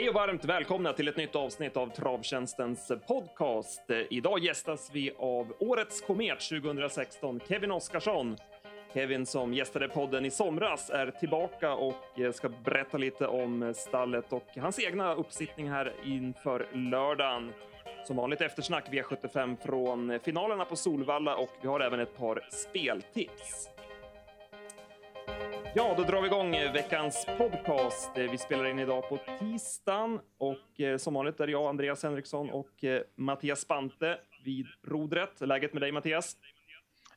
Hej och varmt välkomna till ett nytt avsnitt av Travtjänstens podcast. Idag gästas vi av Årets Komet 2016, Kevin Oskarsson. Kevin som gästade podden i somras är tillbaka och eh, ska berätta lite om stallet och hans egna uppsittning här inför lördagen. Som vanligt eftersnack V75 från finalerna på Solvalla och vi har även ett par speltips. Ja, då drar vi igång veckans podcast. Vi spelar in idag på tisdagen och eh, som vanligt är jag, Andreas Henriksson och eh, Mattias Spante vid rodret. Läget med dig Mattias?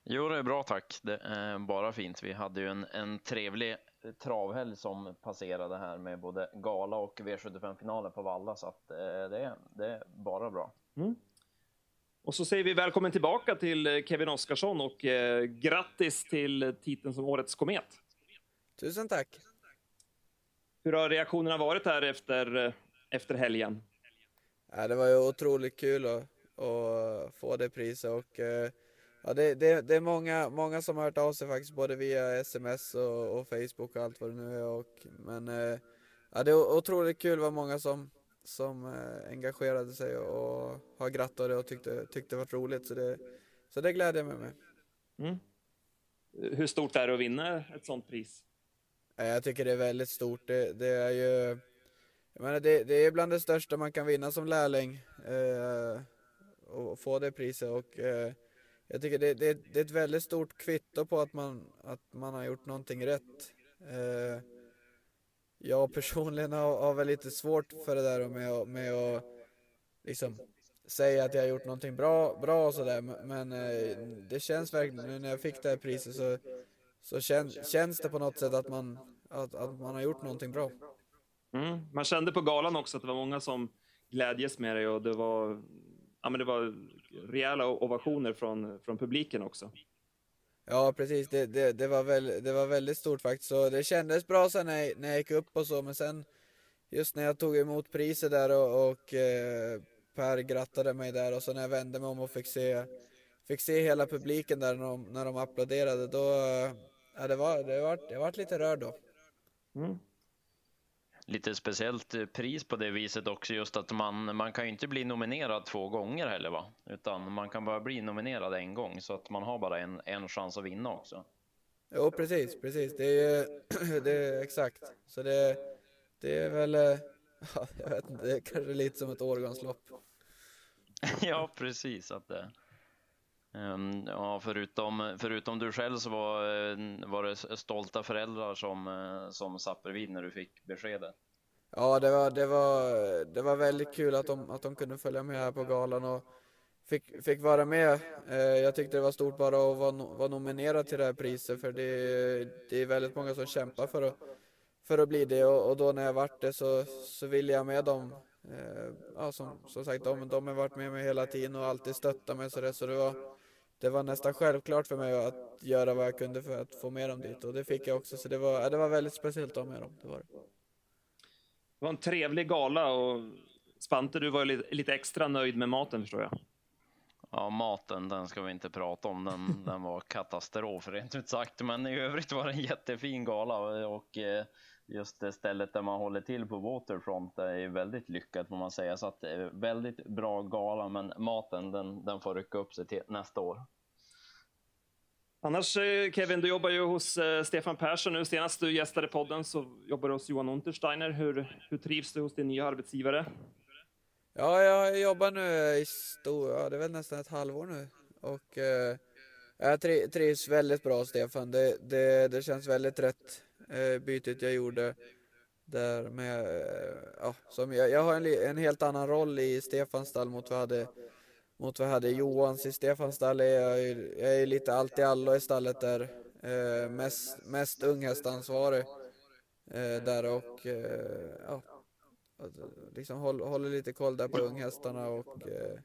Jo, det är bra tack. Det är bara fint. Vi hade ju en, en trevlig travhelg som passerade här med både gala och V75-finaler på Valla, så att eh, det, det är bara bra. Mm. Och så säger vi välkommen tillbaka till Kevin Oskarsson och eh, grattis till titeln som Årets Komet. Tusen tack. Hur har reaktionerna varit här efter, efter helgen? Ja, det var ju otroligt kul att, att få det priset och eh, ja, det, det, det, är många, många som har hört av sig faktiskt både via sms och, och Facebook och allt vad det nu är. Och, men eh, ja, det är otroligt kul vad många som, som eh, engagerade sig och har grattat och tyckte, tyckte det var roligt. Så det, så det gläder jag mig med. Mm. Hur stort är det att vinna ett sånt pris? Eh, jag tycker det är väldigt stort. Det, det är ju jag menar, det, det, är bland det största man kan vinna som lärling eh, och få det priset. Och, eh, jag tycker det, det, det, är ett väldigt stort kvitto på att man, att man har gjort någonting rätt. Eh, jag personligen har, har väl lite svårt för det där med, med att liksom säga att jag har gjort någonting bra, bra och sådär. Men eh, det känns verkligen, nu när jag fick det här priset så så kän, känns det på något sätt att man, att, att man har gjort någonting bra. Mm. Man kände på galan också att det var många som glädjes med dig och det var, ja, men det var rejäla ovationer från, från publiken också. Ja, precis. Det, det, det, var väl, det var väldigt stort faktiskt. Så det kändes bra sen när jag, när jag gick upp och så, men sen just när jag tog emot priset där och, och eh, Per grattade mig där och så när jag vände mig om och fick se, fick se hela publiken där när de, när de applåderade, då, Ja, det var, det var, det var lite rörd då. Mm. Lite speciellt eh, pris på det viset också, just att man, man kan ju inte bli nominerad två gånger heller va? Utan man kan bara bli nominerad en gång så att man har bara en, en chans att vinna också. Jo, precis, precis. Det är, det är exakt. Så det, det är väl, eh, ja, jag vet inte, det är kanske lite som ett årgångslopp. ja, precis. Att det, Ehm, ja, förutom, förutom du själv så var, eh, var det stolta föräldrar som, eh, som satt bredvid när du fick beskedet. Ja, det var, det var, det var väldigt kul att de, att de kunde följa med här på galan och fick, fick vara med. Eh, jag tyckte det var stort bara att vara, vara nominerad till det här priset för det, det är väldigt många som kämpar för att, för att bli det och, och då när jag vart det så, så ville jag med dem. Ja, som, som sagt, de, de har varit med mig hela tiden och alltid stöttat mig så det, så det var det var nästan självklart för mig att göra vad jag kunde för att få med dem dit och det fick jag också. Så det var, det var väldigt speciellt att ha med dem. Det var, det. det var en trevlig gala och Spante, du var lite, lite extra nöjd med maten förstår jag. Ja, maten, den ska vi inte prata om. Den, den var katastrof rent ut sagt. Men i övrigt var det en jättefin gala och eh, just det stället där man håller till på Waterfront är väldigt lyckat får man säga. Så att det är väldigt bra gala, men maten den, den får rycka upp sig till nästa år. Annars eh, Kevin, du jobbar ju hos eh, Stefan Persson nu. Senast du gästade podden så jobbar du hos Johan Untersteiner. Hur, hur trivs du hos din nya arbetsgivare? Ja, jag jobbar nu i stor, ja, det är väl nästan ett halvår nu. Och eh, jag trivs väldigt bra Stefan. Det, det, det känns väldigt rätt eh, bytet jag gjorde. Där med, eh, ja, som jag, jag har en, en, helt annan roll i Stefans stall mot vad jag hade mot vad jag hade Johans i Stefans stall är jag, jag är lite allt i allo i stallet där. Eh, mest, mest unghästansvarig eh, där och eh, ja, alltså, liksom håller, håller lite koll där på unghästarna och eh,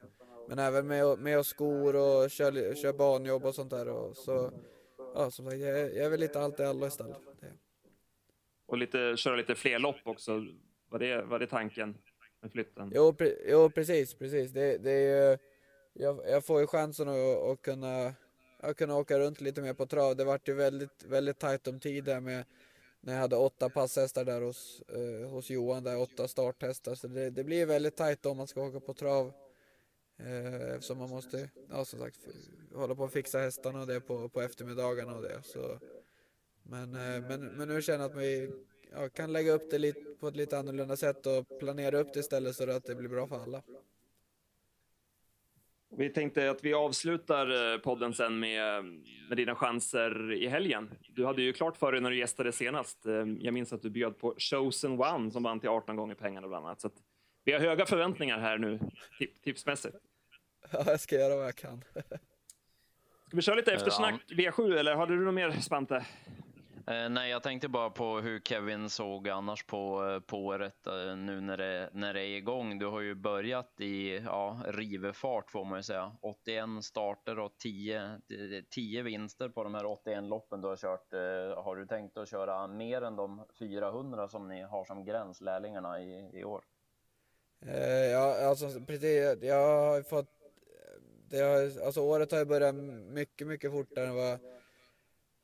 men även med, med och skor och kör, kör banjobb och sånt där och så ja som sagt jag, jag är väl lite allt i allo i stallet. Och lite, köra lite fler lopp också. Var det, var det tanken med flytten? Jo, pre, jo precis, precis. Det, det är ju jag, jag får ju chansen att, att kunna, att kunna åka runt lite mer på trav. Det vart ju väldigt, väldigt tajt om tid där med, när jag hade åtta passhästar där hos, eh, hos Johan, där åtta starthästar. Så det, det blir väldigt tajt om man ska åka på trav. Eh, eftersom man måste, ja som sagt, hålla på och fixa hästarna och det på, på eftermiddagarna och det. Så, men, eh, men, men nu känner jag att vi ja, kan lägga upp det lite, på ett lite annorlunda sätt och planera upp det istället så att det blir bra för alla. Vi tänkte att vi avslutar eh, podden sen med, med dina chanser i helgen. Du hade ju klart för dig när du gästade senast. Eh, jag minns att du bjöd på Chosen One som vann till 18 gånger pengarna bland annat. Så vi har höga förväntningar här nu, tipsmässigt. Ja, jag ska göra vad jag kan. Ska vi köra lite eftersnack V7 eller har du något mer Spante? Eh, nej, jag tänkte bara på hur Kevin såg annars på, eh, på året eh, nu när det, när det är igång. Du har ju börjat i ja, rivefart får man ju säga. 81 starter och 10, 10 vinster på de här 81 loppen du har kört. Har du tänkt att köra mer än de 400 som ni har som gräns, lärlingarna, i, i år? Ja, alltså precis. Jag har fått... Det har, alltså året har ju börjat mycket, mycket fortare än vad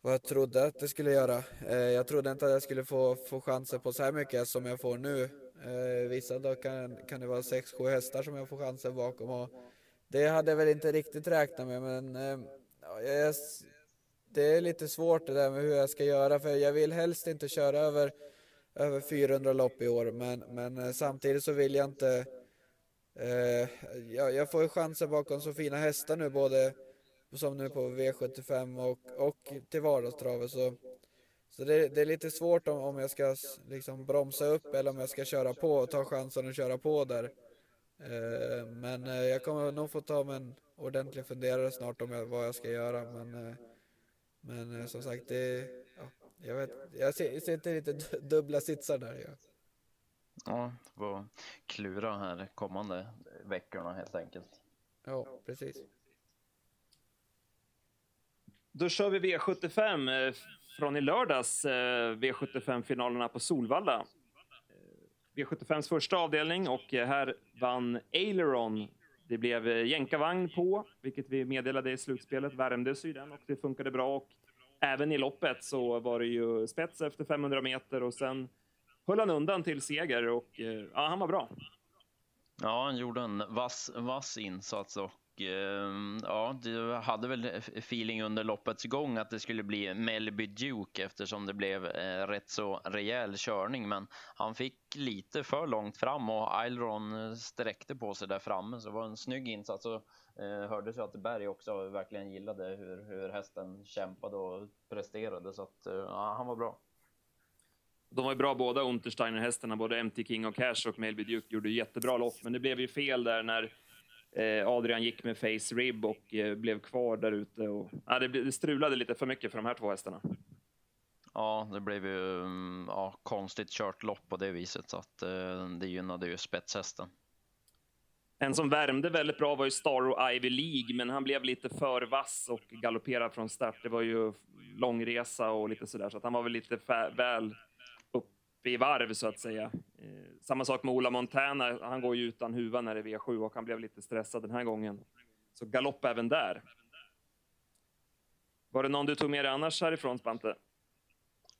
vad jag trodde att det skulle göra. Eh, jag trodde inte att jag skulle få, få chanser på så här mycket som jag får nu. Eh, vissa dagar kan, kan det vara 6-7 hästar som jag får chanser bakom och det hade jag väl inte riktigt räknat med men eh, ja, jag, det är lite svårt det där med hur jag ska göra för jag vill helst inte köra över, över 400 lopp i år men, men eh, samtidigt så vill jag inte eh, jag, jag får ju chanser bakom så fina hästar nu både som nu på V75 och, och till vardagstravet. Så, så det, det, är lite svårt om, om jag ska liksom bromsa upp eller om jag ska köra på och ta chansen att köra på där. Eh, men eh, jag kommer nog få ta mig en ordentlig funderare snart om jag, vad jag ska göra. Men, eh, men eh, som sagt, det, ja, jag, vet, jag sitter lite dubbla sitsar där. Ja. Ja, får klura här kommande veckorna helt enkelt. Ja, precis. Då kör vi V75 eh, från i lördags, eh, V75-finalerna på Solvalla. Eh, V75s första avdelning och här vann Aileron. Det blev jänkarvagn på, vilket vi meddelade i slutspelet. Värmdes ju den och det funkade bra. Och även i loppet så var det ju spets efter 500 meter och sen höll han undan till seger och ja, han var bra. Ja, han gjorde en vass, vass insats och Ehm, ja, du hade väl feeling under loppets gång att det skulle bli Melby Duke eftersom det blev eh, rätt så rejäl körning. Men han fick lite för långt fram och Aileron eh, sträckte på sig där framme så det var en snygg insats. Och, eh, hördes ju att Berg också verkligen gillade hur, hur hästen kämpade och presterade så att ja, han var bra. De var ju bra båda Untersteiner-hästarna, både MT King och Cash och Melby Duke gjorde jättebra lopp, men det blev ju fel där när Adrian gick med face rib och eh, blev kvar där ute. Och, ja, det, strulade lite för mycket för de här två hästarna. Ja, det blev ju mm, ja, konstigt kört lopp på det viset så att eh, det gynnade ju spetshästen. En som värmde väldigt bra var ju Starro Ivy League, men han blev lite för vass och galopperad från start. Det var ju långresa och lite sådär, så att han var väl lite väl i varv så att säga. Eh, samma sak med Ola Montana. Han går ju utan huva när det är V7 och han blev lite stressad den här gången. Så galopp även där. Var det någon du tog med dig annars härifrån, Spante?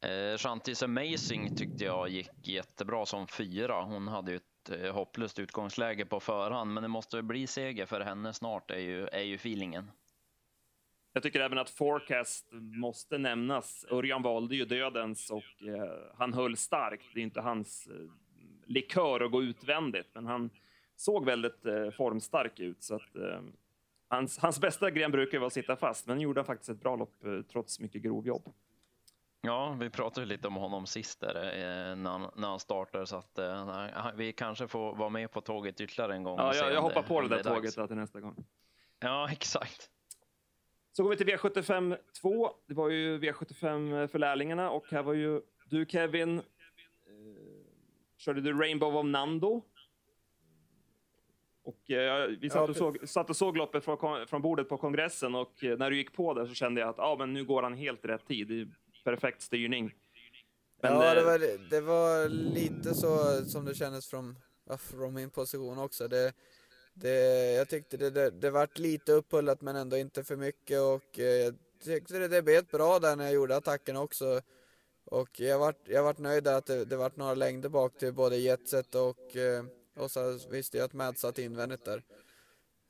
Eh, Shantis Amazing tyckte jag gick jättebra som fyra. Hon hade ju ett eh, hopplöst utgångsläge på förhand, men det måste bli seger för henne snart, är ju, är ju feelingen. Jag tycker även att Forecast måste nämnas. Örjan valde ju dödens och eh, han höll starkt. Det är inte hans eh, likör att gå utvändigt, men han såg väldigt eh, formstark ut. Så att, eh, hans, hans bästa gren brukar vara att sitta fast, men gjorde faktiskt ett bra lopp eh, trots mycket grovjobb. Ja, vi pratade lite om honom sist där, eh, när, han, när han startade, så att vi kanske får vara med på tåget ytterligare en gång. Ja, jag, jag hoppar på det där tåget till nästa gång. Ja, exakt. Så går vi till V75 2. Det var ju V75 för lärlingarna och här var ju du Kevin. Eh, körde du Rainbow of Nando. Och eh, vi satt och, såg, satt och såg loppet från, från bordet på kongressen och eh, när du gick på där så kände jag att ah, men nu går han helt rätt tid. Det är perfekt styrning. Men, ja, det eh, var, det var lite så som det kändes från, från min position också. Det, det, jag tyckte det, det, det vart lite upphullat men ändå inte för mycket och eh, jag tyckte det, det bet bra där när jag gjorde attacken också. och jag vart, jag vart nöjd att det, det vart några längder bak till både Jetset och, eh, och så visste jag att Mad satt invändigt där.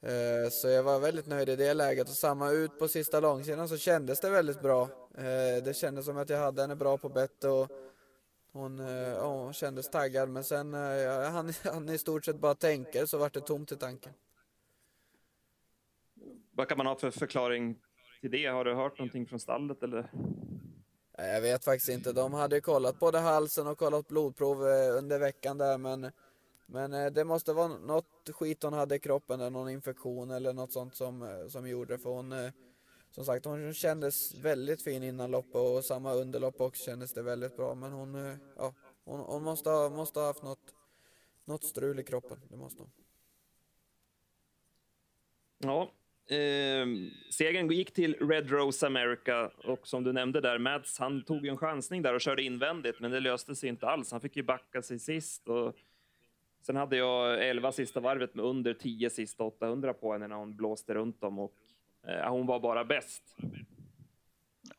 Eh, så jag var väldigt nöjd i det läget och samma ut på sista långsidan så kändes det väldigt bra. Eh, det kändes som att jag hade henne bra på bett och hon, ja, hon kändes taggad men sen ja, han, han i stort sett bara tänker så vart det tomt i tanken. Vad kan man ha för förklaring till det? Har du hört någonting från stallet eller? Jag vet faktiskt inte. De hade kollat både halsen och kollat blodprov under veckan där men men eh, det måste vara något skit hon hade i kroppen, någon infektion eller något sånt som, eh, som gjorde för hon eh, som sagt, hon kändes väldigt fin innan loppet och samma underlopp också kändes det väldigt bra. Men hon, eh, ja, hon, hon måste, ha, måste ha haft något, något strul i kroppen. Det måste hon. Ja, eh, segern gick till Red Rose America och som du nämnde där, Mats, han tog ju en chansning där och körde invändigt, men det löste sig inte alls. Han fick ju backa sig sist och Sen hade jag 11 sista varvet med under 10 sista 800 på henne när hon blåste runt dem och Eh, hon var bara bäst.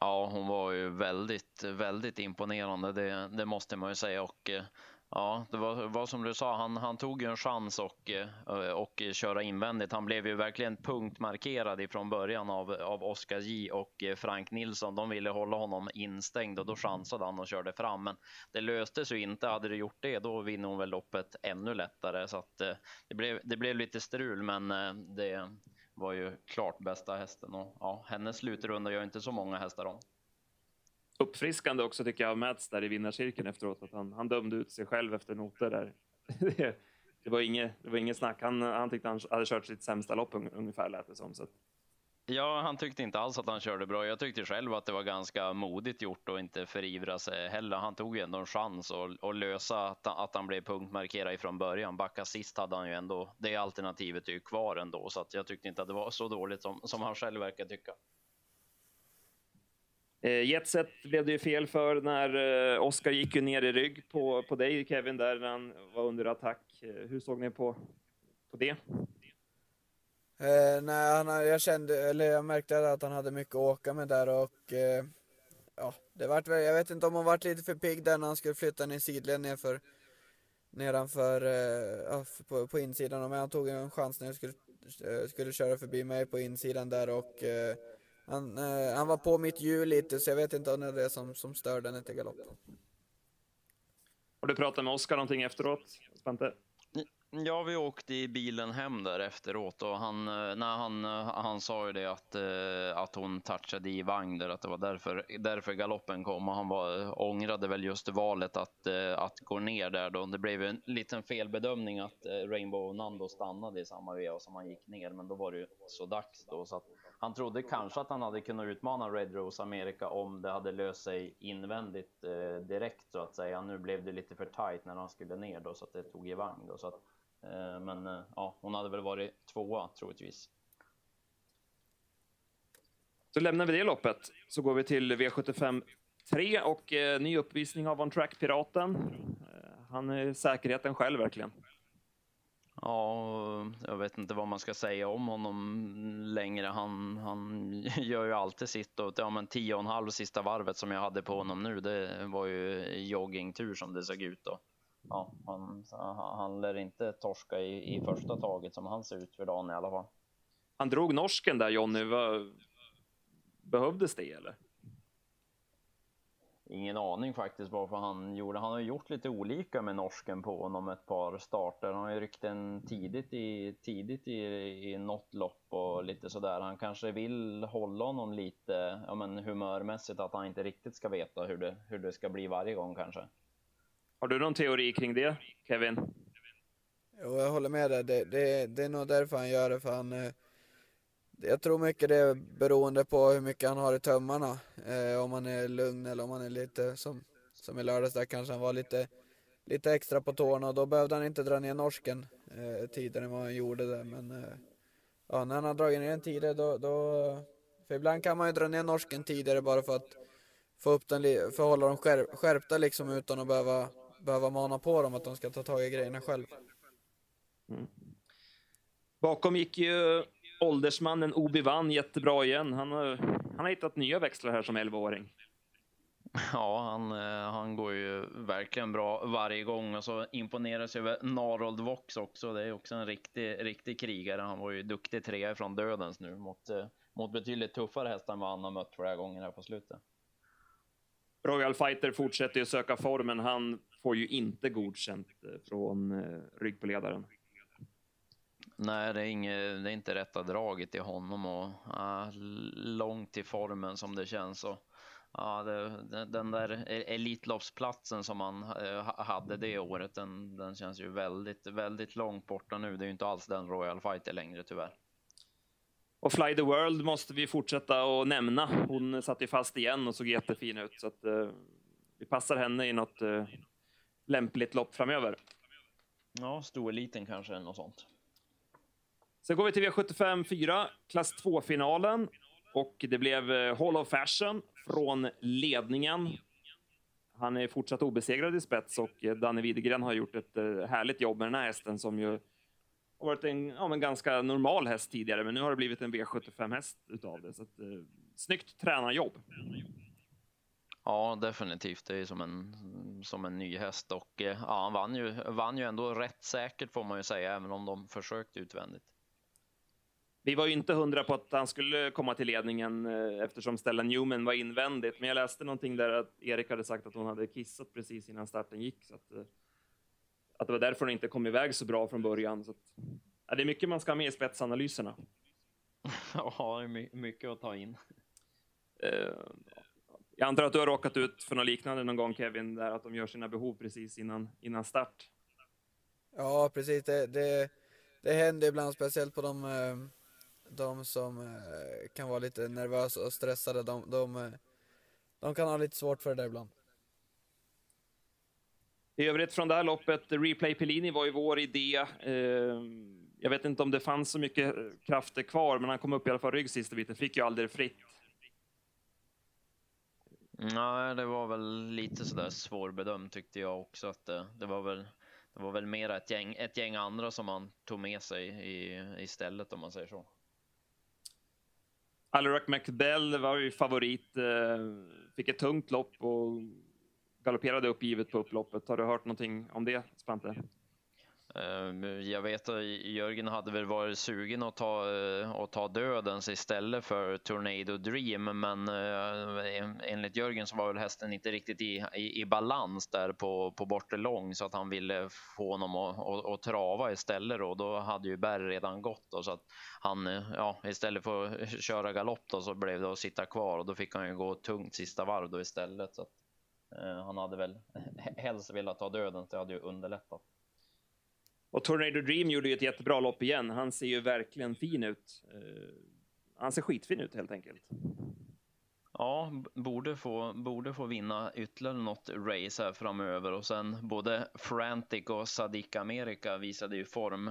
Ja, hon var ju väldigt, väldigt imponerande. Det, det måste man ju säga och eh, Ja, det var, var som du sa, han, han tog ju en chans och, eh, och köra invändigt. Han blev ju verkligen punktmarkerad ifrån början av, av Oskar J och Frank Nilsson. De ville hålla honom instängd och då chansade han och körde fram. Men det löste sig inte. Hade det gjort det, då vinner hon väl loppet ännu lättare. Så att, det, blev, det blev lite strul, men det var ju klart bästa hästen. Och, ja, hennes slutrunda gör inte så många hästar om uppfriskande också tycker jag av Mats där i vinnarcirkeln efteråt. Att han, han dömde ut sig själv efter noter där. det, det, var inget, det var inget snack. Han, han tyckte han hade kört sitt sämsta lopp ungefär lät det som. Så. Ja, han tyckte inte alls att han körde bra. Jag tyckte själv att det var ganska modigt gjort och inte förivra sig heller. Han tog ju ändå en chans att, att lösa att, att han blev punktmarkerad ifrån början. Backa sist hade han ju ändå, det alternativet är ju kvar ändå, så att jag tyckte inte att det var så dåligt som, som han själv verkar tycka. Eh, jetset blev det ju fel för när eh, Oskar gick ju ner i rygg på, på dig Kevin där när han var under attack. Eh, hur såg ni på, på det? Eh, nej, han, jag kände, eller jag märkte att han hade mycket att åka med där och eh, ja, det vart väl, jag vet inte om han vart lite för pigg där när han skulle flytta ner sidled nerför nedanför, eh, på, på insidan. Men han tog en chans när jag skulle, eh, skulle köra förbi mig på insidan där och eh, han, eh, han var på mitt hjul lite så jag vet inte om det är det som, som störde den till galopp. Har du pratat med Oskar någonting efteråt, Spente? Ja, vi åkte i bilen hem där efteråt och han, eh, när han, eh, han sa ju det att, eh, att hon touchade i vagn där, att det var därför, därför galoppen kom och han var, ångrade väl just valet att, att gå ner där då. Det blev en liten felbedömning att Rainbow Nando stannade i samma veva som han gick ner, men då var det ju så dags då så att han trodde kanske att han hade kunnat utmana Red Rose America om det hade löst sig invändigt direkt så att säga. Nu blev det lite för tight när han skulle ner då så att det tog i vagn då så att, men eh, ja, hon hade väl varit tvåa troligtvis. Så lämnar vi det loppet så går vi till V75 3 och eh, ny uppvisning av On Track Piraten. Eh, han är säkerheten själv verkligen. Ja, jag vet inte vad man ska säga om honom längre. Han, han gör ju alltid sitt och ja, men tio och en halv sista varvet som jag hade på honom nu, det var ju joggingtur som det såg ut då. Ja, han, han lär inte torska i, i första taget som han ser ut för dagen i alla fall. Han drog norsken där Jonny. Behövdes det eller? Ingen aning faktiskt varför han gjorde. Han har gjort lite olika med norsken på honom ett par starter. Han har ju ryckt en tidigt i, tidigt i, i något lopp och lite sådär. Han kanske vill hålla honom lite ja, men humörmässigt, att han inte riktigt ska veta hur det, hur det ska bli varje gång kanske. Har du någon teori kring det, Kevin? Jo, jag håller med dig. Det, det, det är nog därför han gör det, för han eh, jag tror mycket det är beroende på hur mycket han har i tömmarna. Eh, om han är lugn eller om han är lite som, som i lördags där kanske han var lite, lite extra på tårna och då behövde han inte dra ner norsken eh, tidigare än vad han gjorde där. Men eh, ja, när han har dragit ner den tidigare då, då, för ibland kan man ju dra ner norsken tidigare bara för att få upp den, för att hålla dem skärp, skärpta liksom utan att behöva, behöva mana på dem att de ska ta tag i grejerna själv. Mm. Bakom gick ju åldersmannen Obi-Wan jättebra igen. Han har, han har hittat nya växlar här som 11-åring. Ja, han, eh, han går ju verkligen bra varje gång och så imponeras jag över Narold Vox också. Det är också en riktig, riktig krigare. Han var ju duktig trea från dödens nu mot, eh, mot betydligt tuffare hästar än vad han har mött flera gånger här på slutet. Royal Fighter fortsätter ju söka formen. Han får ju inte godkänt eh, från eh, ryggpoledaren. Nej, det är, inget, det är inte rätta draget i honom och ah, långt i formen som det känns. Och, ah, det, den där Elitloppsplatsen som han eh, hade det året, den, den känns ju väldigt, väldigt långt borta nu. Det är ju inte alls den Royal Fighter längre tyvärr. Och Fly the World måste vi fortsätta att nämna. Hon satt ju fast igen och såg jättefin ut. Så att, uh, vi passar henne i något uh, lämpligt lopp framöver. Ja, storeliten kanske, något sånt. Sen går vi till V75 4, klass 2-finalen. Och det blev uh, Hall of Fashion från ledningen. Han är fortsatt obesegrad i spets och Danne Widegren har gjort ett härligt jobb med den här hästen som ju har varit en ja, men ganska normal häst tidigare, men nu har det blivit en V75-häst utav det. Så att, eh, snyggt tränarjobb. Ja, definitivt. Det är som en, som en ny häst och eh, ja, han vann ju, vann ju ändå rätt säkert får man ju säga, även om de försökte utvändigt. Vi var ju inte hundra på att han skulle komma till ledningen eh, eftersom Stella Newman var invändigt, men jag läste någonting där att Erik hade sagt att hon hade kissat precis innan starten gick. Så att, eh, att det var därför hon inte kom iväg så bra från början. Så att, ja, det är mycket man ska ha med i spetsanalyserna. Ja, mycket att ta in. Uh, jag antar att du har råkat ut för något liknande någon gång Kevin, där att de gör sina behov precis innan, innan start. Ja, precis. Det, det, det händer ibland, speciellt på de, eh, de som eh, kan vara lite nervösa och stressade. De, de, de kan ha lite svårt för det där ibland. I övrigt från det här loppet, Replay Pellini var ju vår idé. Eh, jag vet inte om det fanns så mycket krafter kvar, men han kom upp i alla fall rygg sista biten, fick ju aldrig fritt. Nej, det var väl lite sådär svårbedömt tyckte jag också. Att det, det, var väl, det var väl mer ett gäng, ett gäng andra som han tog med sig i, istället om man säger så. Alarak McBell var ju favorit, eh, fick ett tungt lopp och galopperade uppgivet på upploppet. Har du hört någonting om det, Spante? Ehm, jag vet att Jörgen hade väl varit sugen att ta, eh, att ta dödens istället för Tornado Dream, men eh, enligt Jörgen så var väl hästen inte riktigt i, i, i balans där på, på bortre lång så att han ville få honom att, att, att trava istället och då hade ju Berg redan gått då, så att han, eh, ja, istället för att köra galopp då så blev det att sitta kvar och då fick han ju gå tungt sista varv då istället. Så att, Eh, han hade väl helst velat ta döden, det hade ju underlättat. Och Tornado Dream gjorde ju ett jättebra lopp igen. Han ser ju verkligen fin ut. Eh, han ser skitfin ut helt enkelt. Ja, borde få, borde få vinna ytterligare något race här framöver och sen både Frantic och Sadik America visade ju form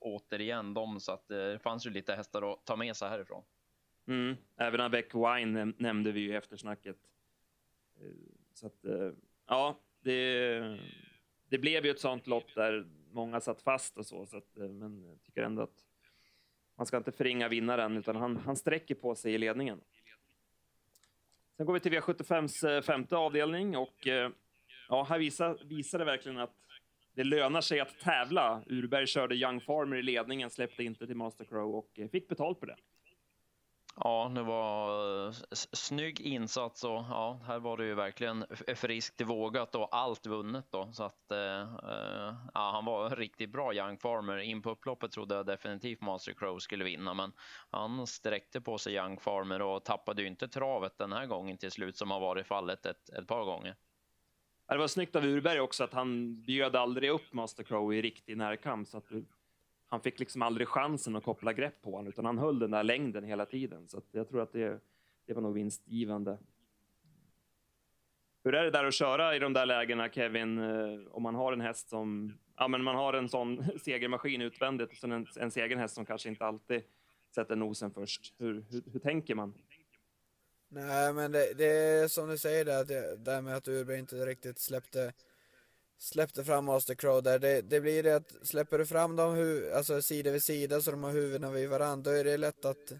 återigen dem så att det fanns ju lite hästar att ta med sig härifrån. Mm. Även Avec Wine nämnde vi ju i eftersnacket. Eh, så att, eh, ja, det, det blev ju ett sånt lopp där många satt fast och så, så att, eh, men jag tycker ändå att man ska inte förringa vinnaren, utan han, han sträcker på sig i ledningen. Sen går vi till V75s eh, femte avdelning och eh, ja, här visar, visar det verkligen att det lönar sig att tävla. Urberg körde Young Farmer i ledningen, släppte inte till Master Crow och fick betalt på det. Ja, det var eh, snygg insats och ja, här var det ju verkligen friskt vågat och allt vunnet då. Så att eh, eh ja, han var riktigt bra Young Farmer. In på upploppet trodde jag definitivt Master Crow skulle vinna, men han sträckte på sig Young Farmer och tappade ju inte travet den här gången till slut som har varit fallet ett, ett par gånger. Det var snyggt av Urberg också att han bjöd aldrig upp Master Crow i riktig närkamp så att han fick liksom aldrig chansen att koppla grepp på honom, utan han höll den där längden hela tiden. Så jag tror att det, det var nog vinstgivande. Hur är det där att köra i de där lägena, Kevin, eh, om man har en häst som... Ja, men man har en sån segermaskin utvändigt och sen en, en segerhäst som kanske inte alltid sätter nosen först. Hur, hur, hur tänker man? Nej, men det, det, är som du säger där, det, där med att Urberg inte riktigt släppte släppte fram Master Crow där, det, det blir det att släpper du fram dem hu alltså sida vid sida så de har huvudena vid varandra, då är det lätt att,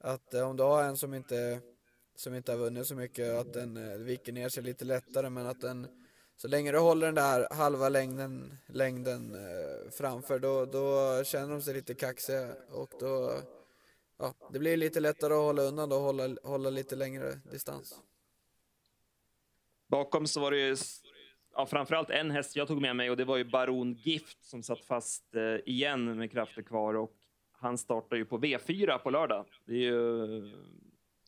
att eh, om du har en som inte som inte har vunnit så mycket, att den eh, viker ner sig lite lättare men att den så länge du håller den där halva längden, längden eh, framför då, då känner de sig lite kaxiga och då ja, det blir lite lättare att hålla undan och hålla, hålla lite längre distans. Bakom så var det ju ja, framförallt en häst jag tog med mig och det var ju Baron Gift som satt fast eh, igen med krafter kvar och han startar ju på V4 på lördag. Det är ju eh,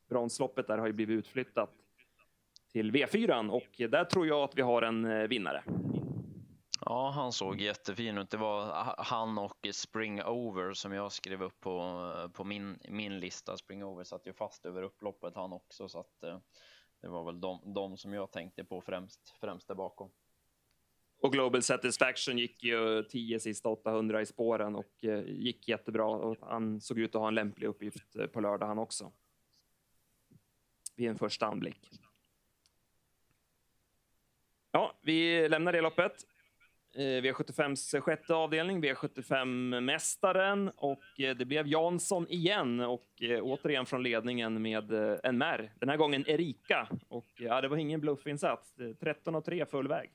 bronsloppet där har ju blivit utflyttat till V4 och där tror jag att vi har en eh, vinnare. Ja, han såg jättefin ut. Det var han och Spring Over som jag skrev upp på, eh, på min, min lista. Spring Over satt ju fast över upploppet han också, så att eh, det var väl de, de som jag tänkte på främst, främst där bakom. Och Global Satisfaction gick ju 10 sista 800 i spåren och eh, gick jättebra. Och han såg ut att ha en lämplig uppgift eh, på lördag han också. Vid en första anblick. Ja, vi lämnar det loppet. Eh, V75s sjätte avdelning, V75-mästaren och eh, det blev Jansson igen och eh, återigen från ledningen med en mär. Den här gången Erika och ja, det var ingen bluffinsats. 13 och 3 full väg.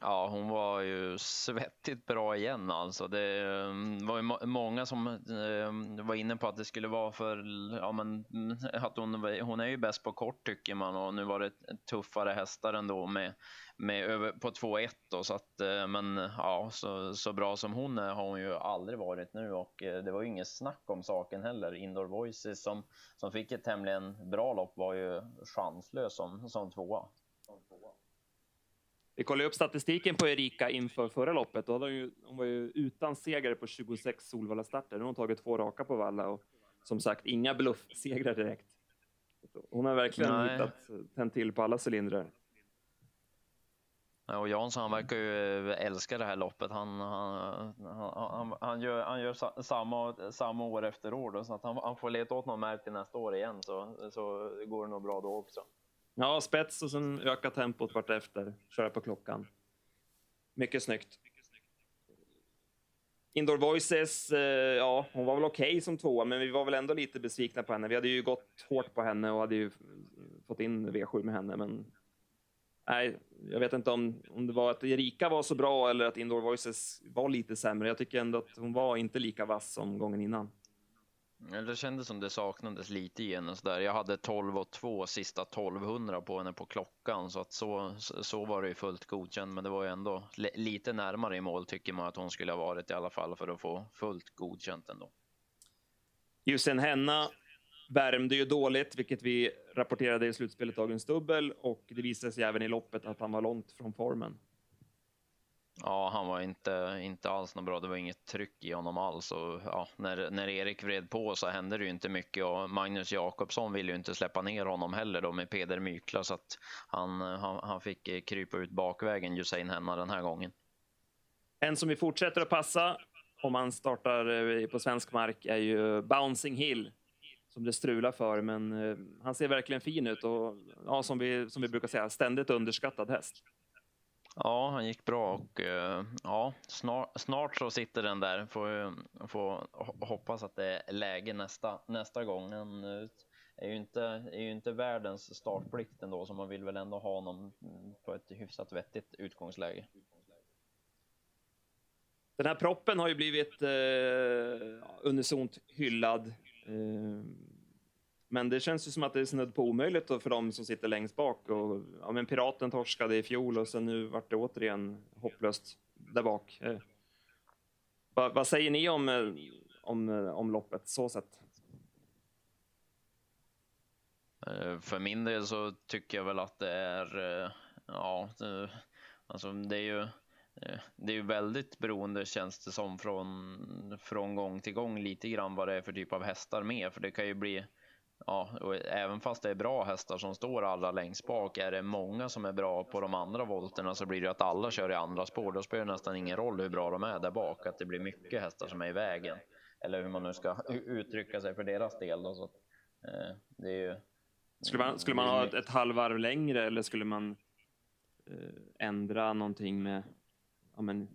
Ja, hon var ju svettigt bra igen alltså. Det mm, var ju många som mm, var inne på att det skulle vara för, ja men mm, att hon, hon är ju bäst på kort tycker man och nu var det tuffare hästar ändå med med över på 2-1 då, så att, eh, men ja, så, så bra som hon är har hon ju aldrig varit nu och eh, det var ju inget snack om saken heller. Indoor Voices som, som fick ett tämligen bra lopp var ju chanslös som, som tvåa. Vi kollade upp statistiken på Erika inför förra loppet. Då hade hon, ju, hon var ju utan seger på 26 Solvalla-starter. Nu har hon tagit två raka på Valla och som sagt inga bluffsegrar direkt. Hon har verkligen Nej. hittat, tänt till på alla cylindrar. Och Jansson han verkar ju älska det här loppet. Han, han, han, han gör, han gör samma, samma år efter år då, så att han, han får leta åt någon märke nästa år igen så, så går det nog bra då också. Ja, spets och sen öka tempot vartefter, köra på klockan. Mycket snyggt. Indoor Voices, eh, ja, hon var väl okej okay som tvåa, men vi var väl ändå lite besvikna på henne. Vi hade ju gått hårt på henne och hade ju fått in V7 med henne, men nej, jag vet inte om, om det var att Erika var så bra eller att Indoor Voices var lite sämre. Jag tycker ändå att hon var inte lika vass som gången innan. Det kändes som det saknades lite i henne. Där. Jag hade 12 och 2 sista 1200 på henne på klockan så att så, så var det ju fullt godkänt. Men det var ju ändå lite närmare i mål tycker man att hon skulle ha varit i alla fall för att få fullt godkänt ändå. Jusen Henna värmde ju dåligt, vilket vi rapporterade i slutspelet dagens dubbel och det visade sig även i loppet att han var långt från formen. Ja, han var inte, inte alls något bra. Det var inget tryck i honom alls. Och, ja, när, när Erik vred på så hände det ju inte mycket och Magnus Jakobsson ville ju inte släppa ner honom heller då med Peder Mykla så att han, han, han fick eh, krypa ut bakvägen, Hussein Henna, den här gången. En som vi fortsätter att passa om man startar eh, på svensk mark är ju Bouncing Hill som det strular för, men eh, han ser verkligen fin ut och ja, som, vi, som vi brukar säga, ständigt underskattad häst. Ja, han gick bra och eh, ja, snart, snart så sitter den där. Får, får hoppas att det är läge nästa, nästa gång. Han eh, är ju inte, är ju inte världens startplikt ändå, så man vill väl ändå ha honom på ett hyfsat vettigt utgångsläge. Den här proppen har ju blivit eh, unisont hyllad. Eh, men det känns ju som att det är snudd på omöjligt för de som sitter längst bak. Och, ja, men Piraten torskade i fjol och sen nu vart det återigen hopplöst där bak. Eh, vad, vad, säger ni om, eh, om, eh, om loppet så sett? Eh, för min del så tycker jag väl att det är, ja, det, alltså det är ju det är ju väldigt beroende känns det som från, från gång till gång lite grann vad det är för typ av hästar med. För det kan ju bli Ja, och även fast det är bra hästar som står allra längst bak, är det många som är bra på de andra volterna så blir det att alla kör i andra spår. Då spelar det nästan ingen roll hur bra de är där bak, att det blir mycket hästar som är i vägen. Eller hur man nu ska uttrycka sig för deras del. Då, så, eh, det är ju, skulle, man, skulle man ha ett, ett halvvarv längre eller skulle man eh, ändra någonting med ja, men,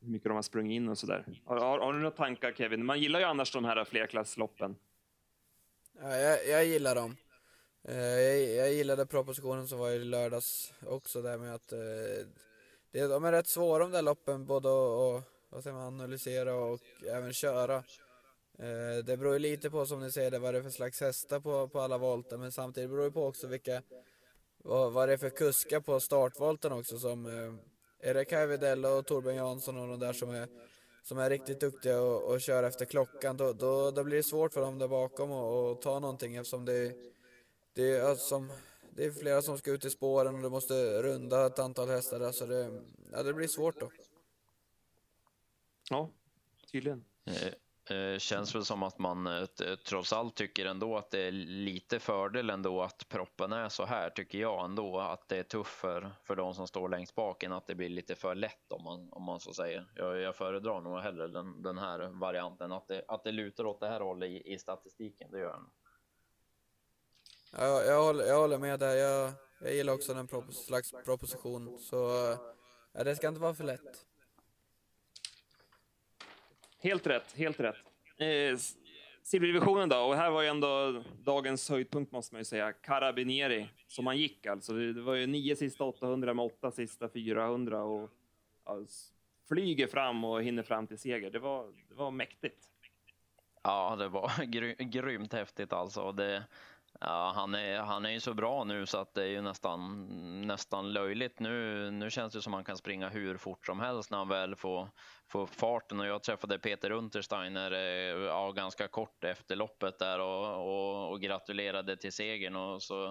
hur mycket de har sprungit in och sådär? Har, har, har du några tankar Kevin? Man gillar ju annars de här flerklassloppen. Ja, jag, jag gillar dem. Eh, jag, jag gillade propositionen som var i lördags också där med att eh, det, de är rätt svåra de där loppen både att vad säger man, analysera och även köra. Eh, det beror ju lite på som ni säger vad det är för slags hästar på, på alla volter men samtidigt beror det på också vilka vad, vad det är för kuskar på startvolten också som är det Kaj Widell och Torbjörn Jansson och de där som är som är riktigt duktiga och, och kör efter klockan då, då, då blir det svårt för dem där bakom att ta någonting eftersom det, det, är, alltså, det är flera som ska ut i spåren och du måste runda ett antal hästar där så det, ja, det blir svårt då. Ja, tydligen. Eh, känns väl som att man eh, trots allt tycker ändå att det är lite fördel ändå att proppen är så här tycker jag ändå att det är tufft för, för de som står längst bak än att det blir lite för lätt om man, om man så säger. Jag, jag föredrar nog hellre den, den här varianten att det, att det lutar åt det här hållet i, i statistiken, det gör den. Ja, jag, håller, jag håller med där. Jag, jag gillar också den propos slags proposition så eh, ja, det ska inte vara för lätt. Helt rätt, helt rätt. Eh, Silverdivisionen då, och här var ju ändå dagens höjdpunkt måste man ju säga. Carabinieri, som han gick alltså. Det var ju nio sista 800 med åtta sista 400 och ja, flyger fram och hinner fram till seger. Det var, det var mäktigt. Ja, det var gry grymt häftigt alltså. Det, Ja, han är, han är ju så bra nu så att det är ju nästan, nästan löjligt. Nu, nu känns det som att han kan springa hur fort som helst när han väl får, får farten. Och jag träffade Peter Untersteiner ja, ganska kort efter loppet där och, och, och gratulerade till segern. Och så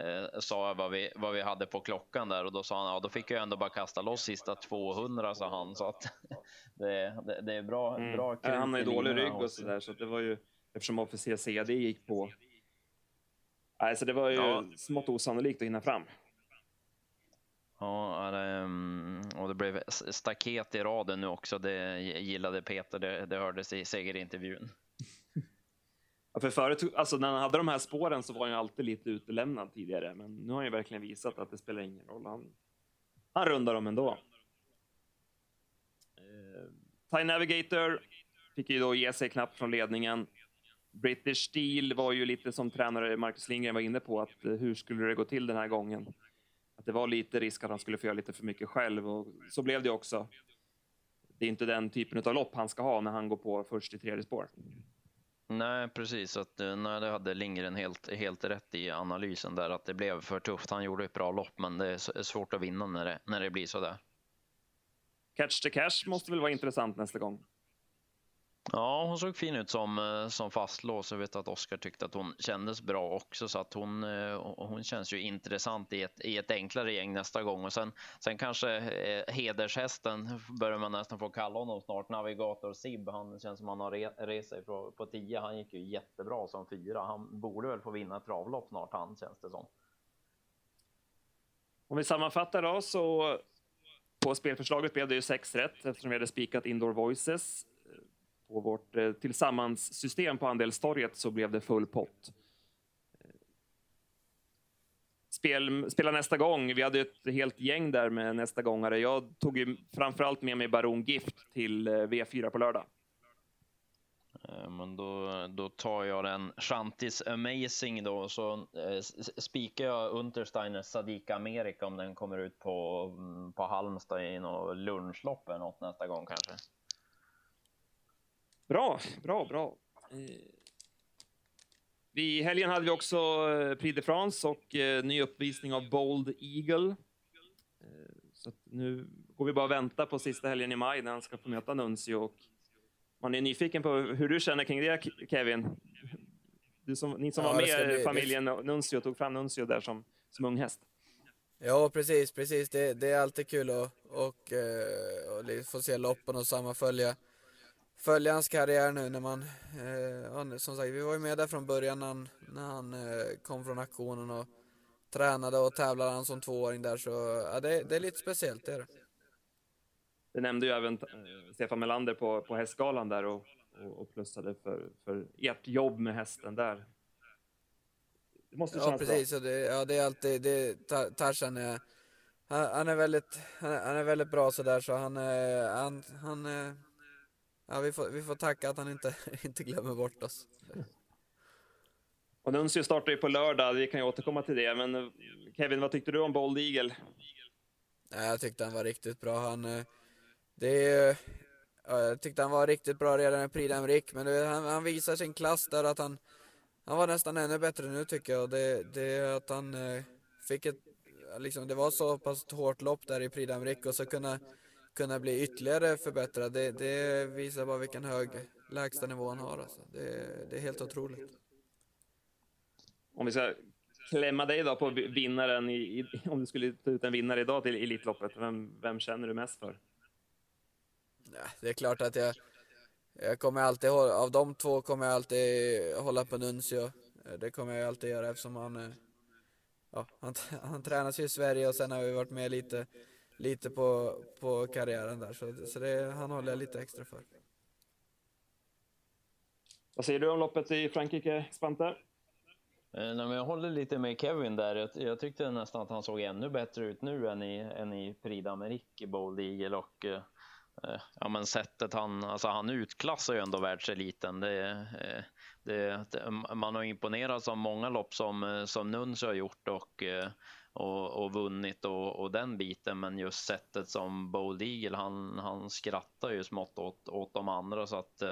eh, sa jag vad vi, vad vi hade på klockan där och då sa han ja, då fick jag ändå bara kasta loss sista 200 sa han. Så att det, det, det är bra. Mm. bra han har ju dålig rygg och så där så det var ju eftersom officer CD gick på Nej, så det var ju ja. smått osannolikt att hinna fram. Ja, mm, och det blev staket i raden nu också. Det gillade Peter. Det, det hördes i segerintervjun. Ja, för förut, alltså när han hade de här spåren så var han ju alltid lite utelämnad tidigare, men nu har han ju verkligen visat att det spelar ingen roll. Han, han rundar dem ändå. Eh, Time Navigator fick ju då ge sig knappt från ledningen. British Steel var ju lite som tränare Marcus Lindgren var inne på, att eh, hur skulle det gå till den här gången? Att det var lite risk att han skulle få göra lite för mycket själv och så blev det också. Det är inte den typen av lopp han ska ha när han går på först i tredje spår. Nej, precis. Att, eh, nej, det hade Lindgren helt, helt rätt i analysen där, att det blev för tufft. Han gjorde ett bra lopp, men det är svårt att vinna när det, när det blir så där. Catch the cash måste väl vara intressant nästa gång? Ja, hon såg fin ut som, eh, som fastlås. Jag vet att Oskar tyckte att hon kändes bra också, så att eh, hon, hon känns ju intressant i ett, i ett enklare gäng nästa gång. Och sen, sen kanske eh, hedershästen börjar man nästan få kalla honom snart. Navigator Sib, han känns som han har re, rest sig på, på tio. Han gick ju jättebra som fyra. Han borde väl få vinna ett travlopp snart, han känns det som. Om vi sammanfattar då så på spelförslaget blev det ju sex rätt eftersom vi hade spikat Indoor Voices på vårt eh, tillsammans-system på andelstorget så blev det full pott. Eh, spel, spela nästa gång. Vi hade ett helt gäng där med nästa gångare. Jag tog ju framförallt med mig Baron Gift till eh, V4 på lördag. Eh, men då, då tar jag den Shantis Amazing då, så eh, spikar jag Untersteiner Sadika Amerika om den kommer ut på, på Halmstad i något lunchlopp eller något nästa gång kanske. Bra, bra, bra. I helgen hade vi också eh, Prix de France och eh, ny uppvisning av Bold Eagle. Eh, så nu går vi bara och väntar på sista helgen i maj när han ska få möta Nuncio. Och man är nyfiken på hur du känner kring det, Kevin. Du som, ni som ja, var med bli, familjen det... Nuncio tog fram Nuncio där som, som ung häst. Ja, precis, precis. Det, det är alltid kul att och, och, och få se loppen och sammanfölja följa hans karriär nu när man, eh, som sagt, vi var ju med där från början när han, när han eh, kom från aktionen och tränade och tävlade han som tvååring där så ja, det, det är lite speciellt det är det. Nämnde ju även eh, Stefan Melander på, på hästgalan där och, och, och plussade för, för ert jobb med hästen där. Det måste ja, precis. Bra. Det, ja, det är alltid, det, Tarzan är, han, han, är väldigt, han är, väldigt bra sådär så han, han, han, han Ja, vi får, vi får tacka att han inte, inte glömmer bort oss. Och Nuncio startar ju på lördag, vi kan ju återkomma till det. Men Kevin, vad tyckte du om Bold Eagle? Jag tyckte han var riktigt bra. Han, eh, det, jag tyckte han var riktigt bra redan i Prix d'Amérique, men det, han, han visar sin klass där att han, han var nästan ännu bättre nu tycker jag. Det, det att han eh, fick ett, liksom, det var så pass hårt lopp där i Prix d'Amérique och så kunna, kunna bli ytterligare förbättrad. Det, det visar bara vilken hög lägsta nivå han har. Alltså. Det, det är helt otroligt. Om vi ska klämma dig då på vinnaren, i, om du skulle ta ut en vinnare idag till Elitloppet, vem, vem känner du mest för? Ja, det är klart att jag, jag kommer alltid hålla, av de två kommer jag alltid hålla på Nuncio. Det kommer jag alltid göra eftersom han, ja, han, han tränas ju i Sverige och sen har vi varit med lite, lite på, på karriären där. Så, så det, han håller jag lite extra för. Vad säger du om loppet i Frankrike, Spante? Eh, nej, jag håller lite med Kevin där. Jag, jag, tyckte nästan att han såg ännu bättre ut nu än i, än i Prix d'Amérique, Bold Eagle och eh, eh, ja, men sättet han, alltså han utklassar ju ändå världseliten. Det, eh, det, det, man har imponerats av många lopp som, som Nuns har gjort och, och, och vunnit och, och, den biten, men just sättet som Bold Eagle, han, han skrattar ju smått åt, åt de andra så att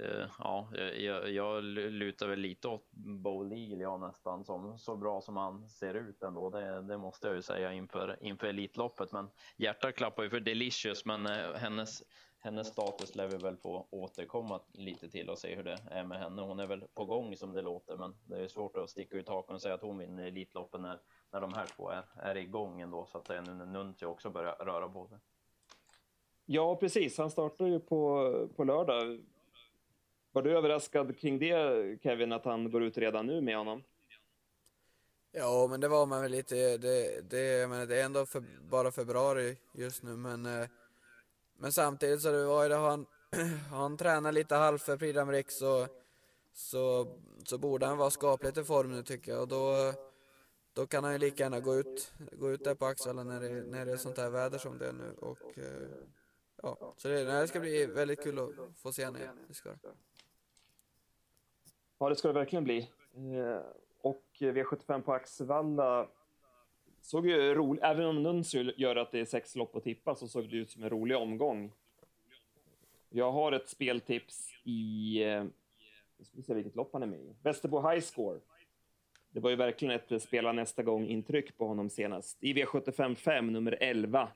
Uh, ja, jag, jag lutar väl lite åt Bowl Eagle ja, nästan som så bra som han ser ut ändå. Det, det måste jag ju säga inför, inför Elitloppet. Men hjärtat klappar ju för Delicious, men uh, hennes, hennes status lär vi väl få återkomma lite till och se hur det är med henne. Hon är väl på gång som det låter, men det är svårt att sticka ut hakan och säga att hon vinner Elitloppet när, när de här två är, är igång ändå så att säga nu när Nunti också börjar röra på sig. Ja, precis. Han startar ju på, på lördag var du överraskad kring det, Kevin, att han går ut redan nu med honom? Ja, men det var man väl lite. Det, det, men det är ändå för, bara februari just nu, men, eh, men samtidigt så det var ju det, han, han tränar lite halvt för Prix d'Amérique så, så, så borde han vara skapligt i form nu tycker jag. Och då, då kan han ju lika gärna gå ut, gå ut där på Axvalla när det, när det är sånt här väder som det är nu. Och, eh, ja, så det, det ska bli väldigt kul att få se honom igen. Det ska. Ja, det ska det verkligen bli. Eh, och V75 på Axevalla såg ju roligt, även om Nuncio gör att det är sex lopp att tippa så såg det ut som en rolig omgång. Jag har ett speltips i, eh, jag ska ska se vilket lopp han är med i, Västerbo High Score. Det var ju verkligen ett spela nästa gång intryck på honom senast. I V755, nummer 11.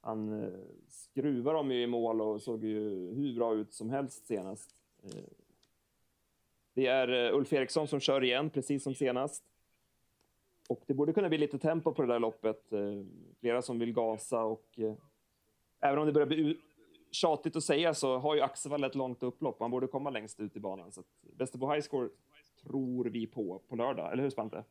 Han eh, skruvar dem ju i mål och såg ju hur bra ut som helst senast. Eh, det är eh, Ulf Eriksson som kör igen, precis som senast. Och det borde kunna bli lite tempo på det där loppet. Eh, flera som vill gasa och eh, även om det börjar bli tjatigt att säga så har ju Axevall ett långt upplopp. Man borde komma längst ut i banan. Så Västerbo High Score tror vi på på lördag, eller hur Spante?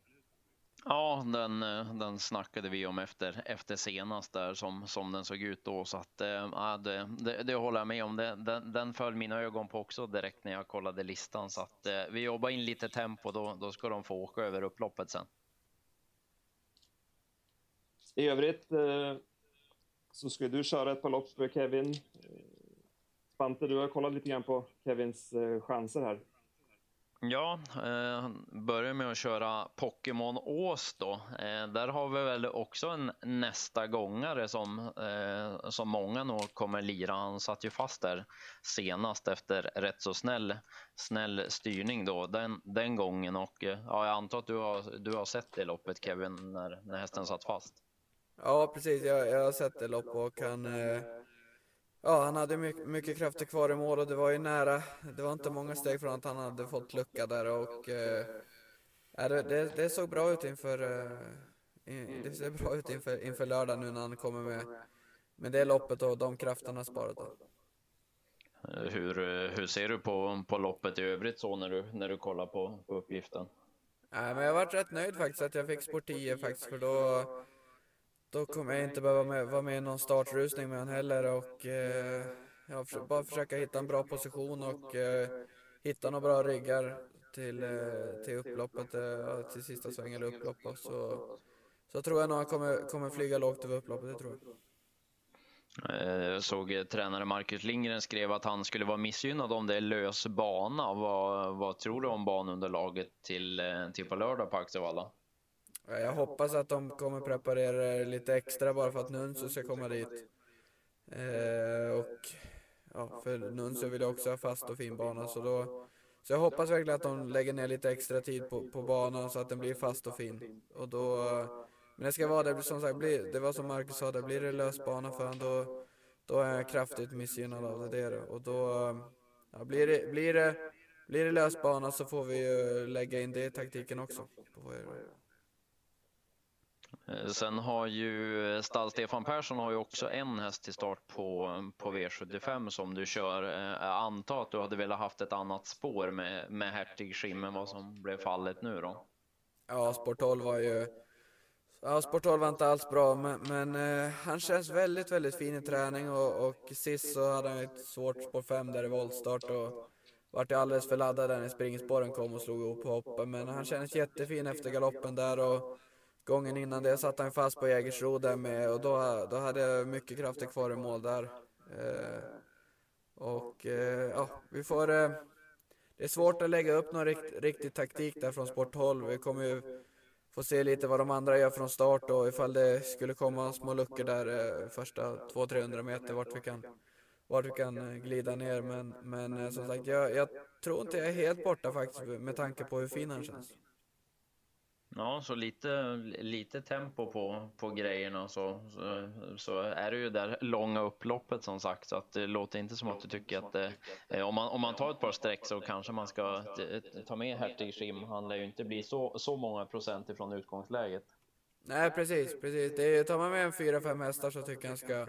Ja, den, eh, den snackade vi om efter, efter senast där som, som den såg ut då. Så att, äh, det, det, det håller jag med om. Det, den, den föll mina ögon på också direkt när jag kollade listan. Så att äh, vi jobbar in lite tempo, då, då ska de få åka över upploppet sen. I övrigt eh, så ska du köra ett par lopp, för Kevin. Spante, du har kollat lite grann på Kevins eh, chanser här. Ja, eh, börjar med att köra Pokémon Ås då. Eh, där har vi väl också en nästa gångare som, eh, som många nog kommer lira. Han satt ju fast där senast efter rätt så snäll, snäll styrning då den, den gången och eh, ja, jag antar att du har, du har sett det loppet Kevin när, när hästen satt fast. Ja, precis. Jag, jag har sett det lopp och han eh, Ja, han hade mycket, mycket krafter kvar i mål och det var ju nära. Det var inte många steg från att han hade fått lucka där och eh, det, det, det, såg bra ut inför eh, det ser bra ut inför, inför lördag nu när han kommer med, med det loppet och de krafterna sparat. Då. Hur, hur ser du på, på loppet i övrigt så när du, när du kollar på, på uppgiften? Nej, men jag varit rätt nöjd faktiskt att jag fick sport 10 faktiskt för då då kommer jag inte behöva med, vara med i någon startrusning med honom heller och eh, ja, för, bara försöka hitta en bra position och eh, hitta några bra ryggar till, eh, till upploppet, eh, till sista sväng eller upplopp. Så, så tror jag nog han kommer, kommer flyga lågt över upploppet, det tror jag. Eh, jag såg eh, tränare Marcus Lindgren skrev att han skulle vara missgynnad om det är lös bana. Vad, vad tror du om banunderlaget till, eh, till på lördag på Axevalla? Jag hoppas att de kommer preparera lite extra bara för att Nunsu ska komma dit. Eh, och ja, för Nunsu vill jag också ha fast och fin bana så då så jag hoppas verkligen att de lägger ner lite extra tid på, på banan så att den blir fast och fin. Och då, men det ska vara det, som sagt, blir, det var som Marcus sa, det blir det lös bana för honom då, då är jag kraftigt missgynnad av det. Och då, ja, blir, det, blir, det, blir det lös bana så får vi ju lägga in det i taktiken också. På Eh, Eh, sen har ju eh, stall-Stefan Persson har ju också en häst till start på, på V75 som du kör. Eh, jag antar att du hade velat haft ett annat spår med, med Hertig Schim än vad som blev fallet nu då? Ja, spår 12 var ju... Ja, spår 12 var inte alls bra, men, men eh, han känns väldigt, väldigt fin i träning och, och sist så hade han ett svårt spår 5 där i voltstart och vart alldeles för laddad när springspåren kom och slog ihop hoppen. Men han kändes jättefin efter galoppen där och Gången innan det satt han fast på Jägersro där med och då, då hade jag mycket krafter kvar i mål där. Eh, och eh, ja, vi får... Eh, det är svårt att lägga upp någon rikt, riktig taktik där från sporthåll. Vi kommer ju få se lite vad de andra gör från start och ifall det skulle komma små luckor där eh, första 200-300 meter vart vi kan vart vi kan eh, glida ner. Men, men eh, som sagt, jag, jag tror inte jag är helt borta faktiskt med tanke på hur fin han känns. Ja, så lite, lite tempo på, på grejerna så, så, så, är det ju där långa upploppet som sagt. Så att det låter inte som att du tycker att det, eh, om, man, om man tar ett par streck så kanske man ska eh, ta med Hertig Schim. Han lär ju inte bli så, så många procent ifrån utgångsläget. Nej, precis, precis. Det är, tar man med en fyra, fem hästar så tycker jag han ska,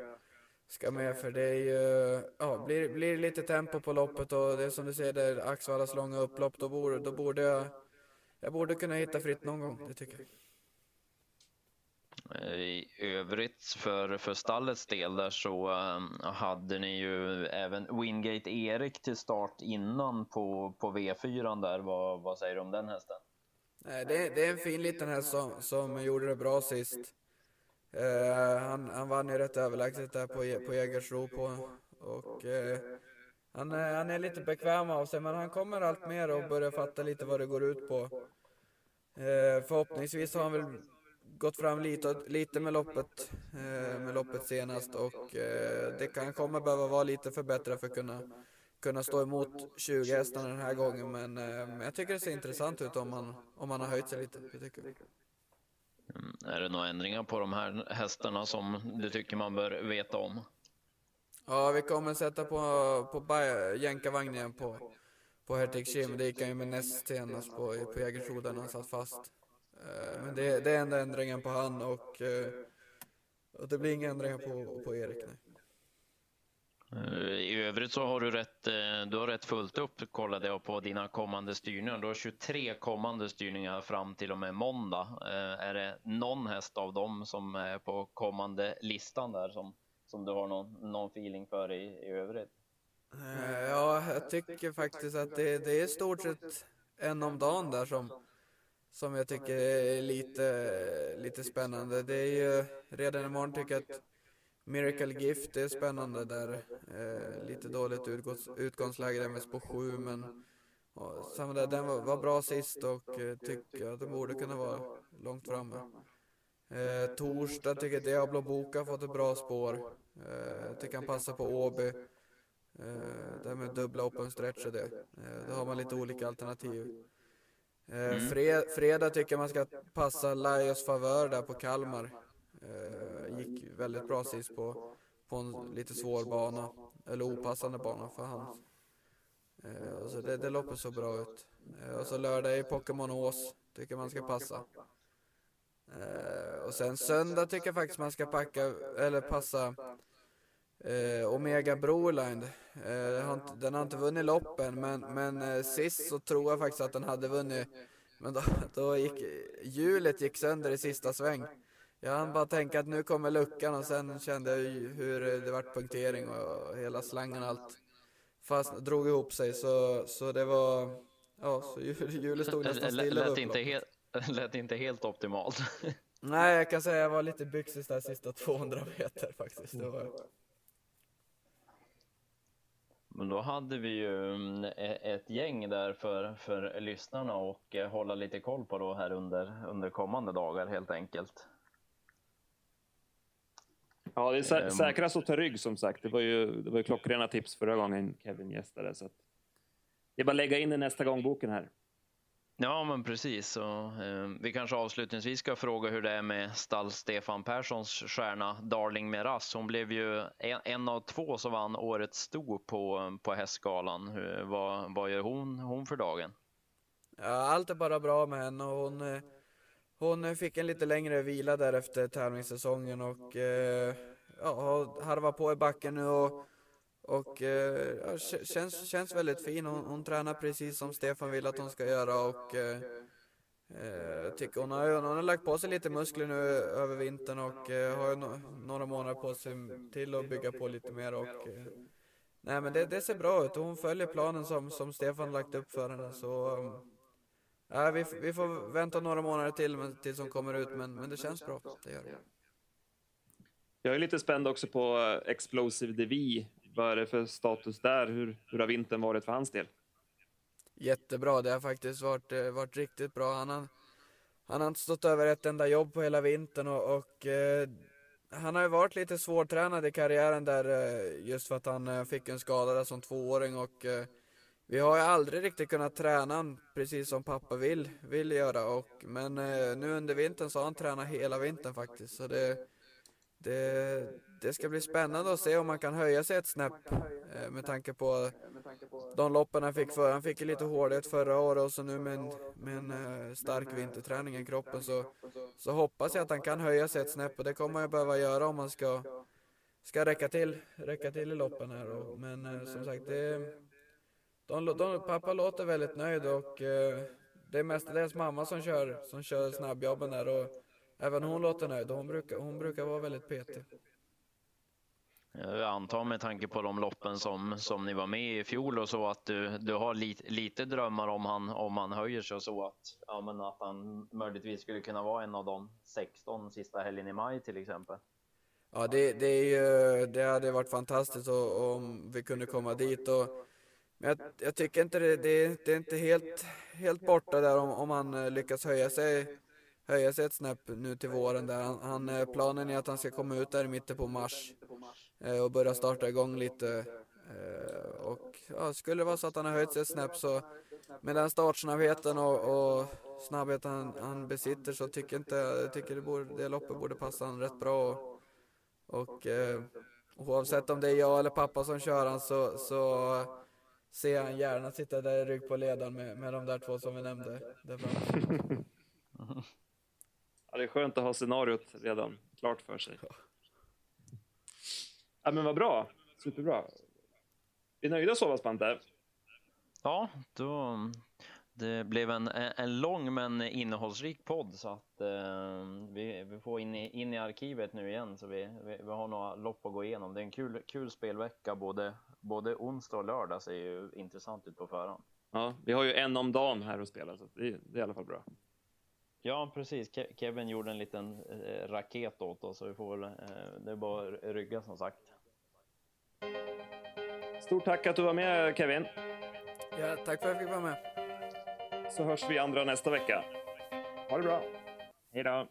ska med. För det är ju, ja, blir, blir det lite tempo på loppet och det är som du säger, det är Axvallas långa upplopp, då borde, då borde jag jag borde kunna hitta fritt någon gång, det tycker jag. I övrigt för, för stallets del där så um, hade ni ju även Wingate Erik till start innan på, på V4 där. Vad, vad säger du om den hästen? Nej, det, det är en fin liten häst som, som gjorde det bra sist. Uh, han, han vann ju rätt överlägset där på, på Jägersro på och uh, han, är, han är lite bekväm av sig, men han kommer allt mer och börjar fatta lite vad det går ut på. Eh, förhoppningsvis har han väl gått fram lite, lite med, loppet, eh, med loppet senast och eh, det kan komma behöva vara lite förbättrat för att kunna, kunna stå emot 20 hästarna den här gången. Men, eh, jag tycker det ser intressant ut om han, om han har höjt sig lite. Tycker. Mm, är det några ändringar på de här hästarna som du tycker man bör veta om? Ja, vi kommer sätta på, på jänkarvagnen på, på Hertig Kim. Det gick han ju med näst senast på, på Jägersro där han satt fast. Eh, men det, det är enda ändringen på han och, eh, och det blir inga ändringar på, på Erik. Nej. Eh, I övrigt så har du rätt, du har rätt fullt upp kollade jag på dina kommande styrningar. Du har 23 kommande styrningar fram till och med måndag. Är det någon häst av dem som är på kommande listan där som som du har någon, någon feeling för i, i övrigt? Eh, ja, jag tycker faktiskt att det, det är i stort sett en om dagen där som, som jag tycker är lite, lite spännande. Det är ju redan imorgon tycker jag att Miracle Gift är spännande där. Eh, lite dåligt utgångs, utgångsläge där med på sju men och, samma där, den var, var bra sist och eh, tycker att den borde kunna vara långt framme. Eh, torsdag tycker jag Diablo Boka har fått ett bra spår. Eh, jag tycker han passar på Åby. Eh, det här med dubbla open stretch och det. Eh, då har man lite olika alternativ. Eh, mm. fred, fredag tycker jag man ska passa Laios favör där på Kalmar. Eh, gick väldigt bra sist på, på en lite svår bana. Eller opassande bana för han. Eh, så det, det loppet så bra ut. Och så lördag är Pokémon Ås. Tycker man ska passa. Eh, och sen söndag tycker jag faktiskt man ska packa, eller passa eh, Omega Broline. Eh, den har inte vunnit loppen, men, men eh, sist så tror jag faktiskt att den hade vunnit. Men då, då gick hjulet gick sönder i sista sväng. Jag hann bara tänka att nu kommer luckan och sen kände jag hur det vart punktering och hela slangen och allt fast drog ihop sig så, så det var, ja, så hjulet stod nästan stilla. Lät inte, helt, lät inte helt optimalt. Nej, jag kan säga att jag var lite byxis där sista 200 meter faktiskt. Det var, Men då hade vi ju mm, e- ett gäng där för, för lyssnarna och eh, hålla lite koll på då här under, under kommande dagar helt enkelt. Ja, det är sä Ehm. säkrast att ta rygg som sagt. Det var ju, det var ju klockrena tips förra gången Kevin gästade. Så att det är bara att lägga in i nästa gång boken här. Ja, men precis. Så, eh, vi kanske avslutningsvis ska fråga hur det är med stall Stefan Perssons stjärna Darling Meras. Hon blev ju en, en av två som vann årets sto på, på hästgalan. Hur, vad, vad gör hon, hon för dagen? Ja, allt är bara bra med henne och hon, eh, hon fick en lite längre vila där efter tävlingssäsongen och eh, ja, har harvat på i backen nu och, och eh, ja, känns, känns väldigt fin. Hon, hon tränar precis som Stefan vill att hon ska göra och eh, jag tycker hon har, hon har lagt på sig lite muskler nu över vintern och eh, har ju no, några månader på sig till att bygga på lite mer och eh, Nej men det, det ser bra ut och hon följer planen som, som Stefan lagt upp för henne så um, vi, vi får vänta några månader till men, tills hon kommer ut, men, men det känns bra. Det gör det. Jag är lite spänd också på eh, Explosive DV. Vad är det för status där? Hur, hur har vintern varit för hans del? Jättebra, det har faktiskt varit, eh, varit riktigt bra. Han har, han har inte stått över ett enda jobb på hela vintern och, och eh, han har ju varit lite svårtränad i karriären där eh, just för att han eh, fick en skada där som tvååring och eh, vi har ju aldrig riktigt kunnat träna han precis som pappa vill, vill göra och men eh, nu under vintern så har han tränat hela vintern faktiskt så det det, det ska bli spännande att se om man kan höja sig ett snäpp eh, med tanke på de loppen han fick för. Han fick ju lite hårdhet förra året och så nu med en, med en eh, stark vinterträning i kroppen så, så hoppas jag att han kan höja sig ett snäpp och det kommer han ju behöva göra om han ska, ska räcka till, räcka till i loppen här. Och, men eh, som sagt, det, de, de, pappa låter väldigt nöjd och det är mestadels mamma som kör, som kör snabbjobben där och även hon låter nöjd och hon brukar, hon brukar vara väldigt petig. Jag antar med tanke på de loppen som, som ni var med i fjol och så att du, du har lite, lite drömmar om han, om han höjer sig och så att, ja, men att han möjligtvis skulle kunna vara en av de 16 sista helgen i maj till exempel. Ja, det, det, är ju, det hade varit fantastiskt och, om vi kunde komma dit. Och, men jag, jag tycker inte det, det, det är inte helt, helt borta där om, om han eh, lyckas höja sig, höja sig ett snäpp nu till våren. Där. Han, han, eh, planen är att han ska komma ut där i mitten på mars och börja starta igång lite. Eh, och ja, skulle det vara så att han har höjt sig ett snäpp så med den startsnabbheten och, och snabbheten han, han besitter så tycker inte, jag tycker det, borde, det loppet borde passa han rätt bra. Och, och eh, oavsett om det är jag eller pappa som kör han så, så ser han gärna sitta där i rygg på ledaren med, med de där två som vi nämnde. Där framme. Ja, det är skönt att ha scenariot redan klart för sig. Ja, men vad bra. Superbra. Vi är nöjda så pass, Pante? Ja, då, det blev en, en lång men innehållsrik podd så att eh, vi, vi får in i, in i arkivet nu igen så vi, vi, vi har några lopp att gå igenom. Det är en kul, kul spelvecka både, både onsdag och lördag ser ju intressant ut på förhand. Ja, vi har ju en om dagen här att spela, så det, det är i alla fall bra. Ja, precis. Ke- Kevin gjorde en liten eh, raket åt oss så vi får väl, eh, det är bara att rygga som sagt. Stort tack att du var med, Kevin. Ja, tack för att jag fick vara med. Så hörs vi andra nästa vecka. Ha det bra. Hej då.